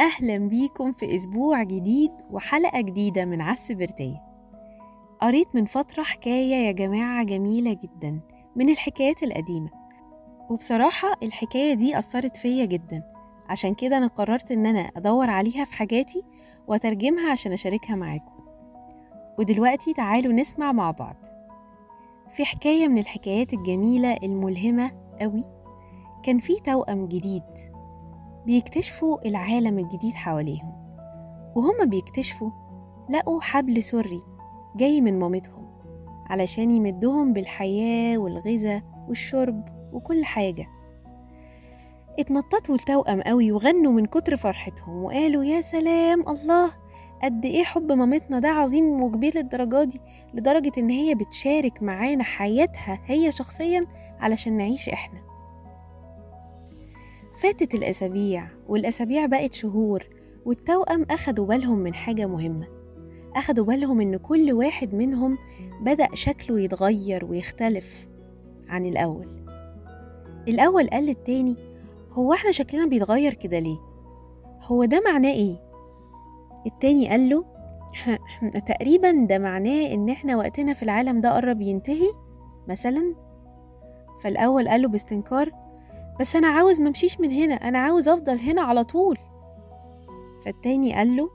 أهلا بيكم في أسبوع جديد وحلقة جديدة من عس بردية قريت من فترة حكاية يا جماعة جميلة جدا من الحكايات القديمة. وبصراحة الحكاية دي أثرت فيا جدا. عشان كده أنا قررت إن أنا أدور عليها في حاجاتي وأترجمها عشان أشاركها معاكم. ودلوقتي تعالوا نسمع مع بعض. في حكاية من الحكايات الجميلة الملهمة قوي. كان في توأم جديد بيكتشفوا العالم الجديد حواليهم وهم بيكتشفوا لقوا حبل سري جاي من مامتهم علشان يمدهم بالحياة والغذاء والشرب وكل حاجة. اتنططوا التوأم قوي وغنوا من كتر فرحتهم وقالوا يا سلام الله قد إيه حب مامتنا ده عظيم وكبير للدرجة دي لدرجة إن هي بتشارك معانا حياتها هي شخصيا علشان نعيش إحنا فاتت الأسابيع والأسابيع بقت شهور والتوأم أخدوا بالهم من حاجة مهمة أخدوا بالهم إن كل واحد منهم بدأ شكله يتغير ويختلف عن الأول الأول قال للتاني هو إحنا شكلنا بيتغير كده ليه؟ هو ده معناه إيه؟ التاني قال له تقريبا ده معناه إن إحنا وقتنا في العالم ده قرب ينتهي مثلا؟ فالأول قال له باستنكار بس أنا عاوز ممشيش من هنا أنا عاوز أفضل هنا على طول. فالتاني قال له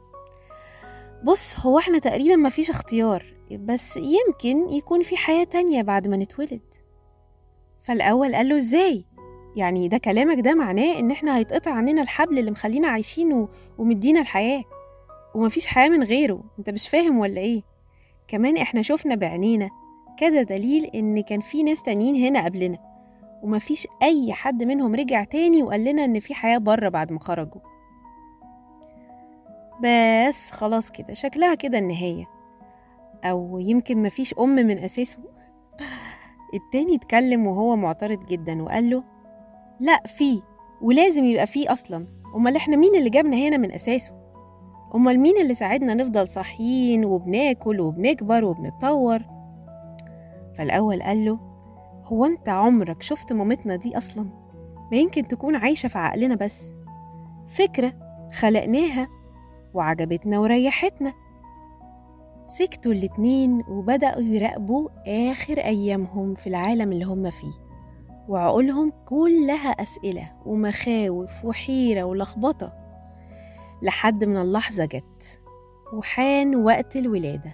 بص هو إحنا تقريبا مفيش اختيار بس يمكن يكون في حياة تانية بعد ما نتولد. فالأول قال له إزاي؟ يعني ده كلامك ده معناه إن إحنا هيتقطع عننا الحبل اللي مخلينا عايشين. ومدينا الحياة. ومفيش حياة من غيره. انت مش فاهم ولا إيه؟ كمان إحنا شفنا بعينينا كذا دليل إن كان في ناس تانيين هنا قبلنا ومفيش أي حد منهم رجع تاني وقال لنا إن في حياة بره بعد ما خرجوا. بس خلاص كده شكلها كده النهاية. أو يمكن مفيش أم من أساسه. التاني اتكلم وهو معترض جدا وقال له لا في ولازم يبقى في أصلا. أمال إحنا مين اللي جابنا هنا من أساسه؟ أمال مين اللي ساعدنا نفضل صاحيين وبناكل وبنكبر وبنتطور؟ فالأول قال له هو أنت عمرك شفت مامتنا دي أصلا؟ ما يمكن تكون عايشة في عقلنا بس. فكرة خلقناها وعجبتنا وريحتنا. سكتوا الاتنين وبدأوا يراقبوا آخر أيامهم في العالم اللي هم فيه وعقولهم كلها أسئلة ومخاوف وحيرة ولخبطة. لحد من اللحظة جت وحان وقت الولادة.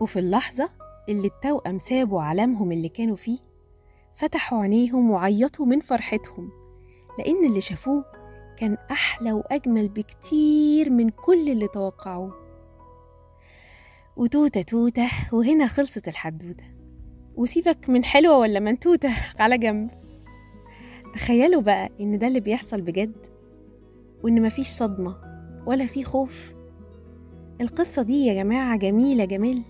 وفي اللحظة اللي التوأم سابوا عالمهم اللي كانوا فيه فتحوا عينيهم وعيطوا من فرحتهم لأن اللي شافوه كان أحلى وأجمل بكتير من كل اللي توقعوه. وتوتة توتة وهنا خلصت الحدوتة. وسيبك من حلوة ولا منتوتة على جنب. تخيلوا بقى إن ده اللي بيحصل بجد؟ وإن مفيش صدمة ولا في خوف القصة دي يا جماعة جميلة جميل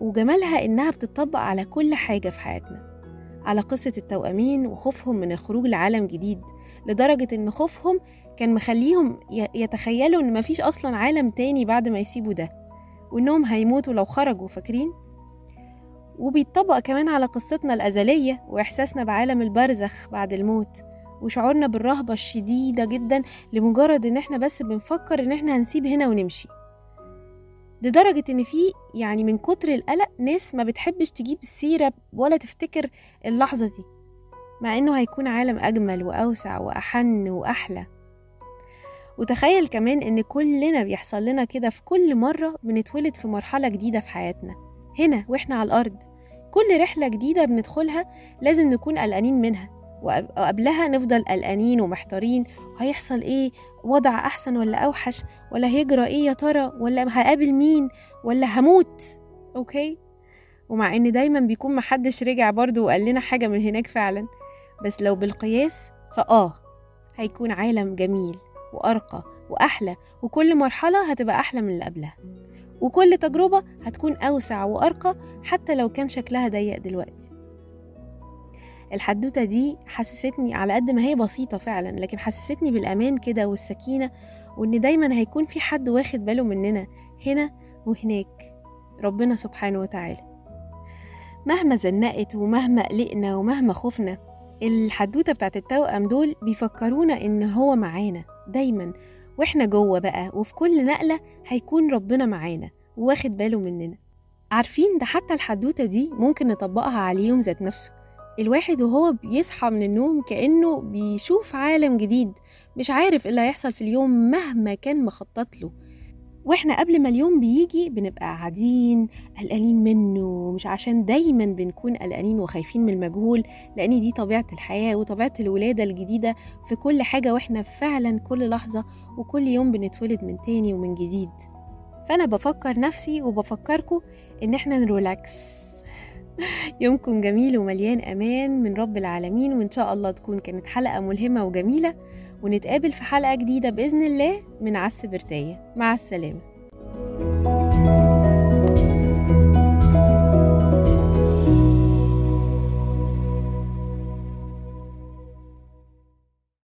وجمالها إنها بتطبق على كل حاجة في حياتنا على قصة التوأمين وخوفهم من الخروج لعالم جديد لدرجة إن خوفهم كان مخليهم يتخيلوا إن مفيش أصلا عالم تاني بعد ما يسيبوا ده وإنهم هيموتوا لو خرجوا فاكرين؟ وبيتطبق كمان على قصتنا الأزلية وإحساسنا بعالم البرزخ بعد الموت وشعورنا بالرهبة الشديدة جدا لمجرد إن إحنا بس بنفكر إن إحنا هنسيب هنا ونمشي. لدرجة إن في يعني من كتر القلق ناس ما بتحبش تجيب السيرة ولا تفتكر اللحظة دي مع إنه هيكون عالم أجمل وأوسع وأحن وأحلى. وتخيل كمان إن كلنا بيحصل لنا كده في كل مرة بنتولد في مرحلة جديدة في حياتنا. هنا وإحنا على الأرض كل رحلة جديدة بندخلها لازم نكون قلقانين منها. وقبلها نفضل قلقانين ومحتارين هيحصل إيه؟ وضع أحسن ولا أوحش؟ ولا هيجرى إيه يا ترى؟ ولا هقابل مين؟ ولا هموت؟ أوكي؟ ومع إن دايما بيكون محدش رجع برضه وقال لنا حاجة من هناك فعلا. بس لو بالقياس فآه هيكون عالم جميل وأرقى وأحلى وكل مرحلة هتبقى أحلى من اللي قبلها. وكل تجربة هتكون أوسع وأرقى حتى لو كان شكلها ضيق دلوقتي. الحدوتة دي حسستني على قد ما هي بسيطة فعلا لكن حسستني بالأمان كده والسكينة وإن دايما هيكون في حد واخد باله مننا هنا وهناك. ربنا سبحانه وتعالى. مهما زنقت ومهما قلقنا ومهما خفنا الحدوتة بتاعت التوأم دول بيفكرونا إن هو معانا دايما. وإحنا جوه بقى وفي كل نقلة هيكون ربنا معانا واخد باله مننا. عارفين ده حتى الحدوتة دي ممكن نطبقها على اليوم ذات نفسه. الواحد وهو بيصحى من النوم كأنه بيشوف عالم جديد مش عارف اللي هيحصل في اليوم مهما كان مخطط له. وإحنا قبل ما اليوم بيجي بنبقى قاعدين قلقانين منه مش عشان دايما بنكون قلقانين وخايفين من المجهول لأن دي طبيعة الحياة وطبيعة الولادة الجديدة في كل حاجة وإحنا فعلا كل لحظة وكل يوم بنتولد من تاني ومن جديد. فأنا بفكر نفسي وبفكركم إن إحنا نريلاكس. يومكم جميل ومليان أمان من رب العالمين وإن شاء الله تكون كانت حلقة ملهمة وجميلة ونتقابل في حلقة جديدة بإذن الله من عس برتاية. مع السلامة.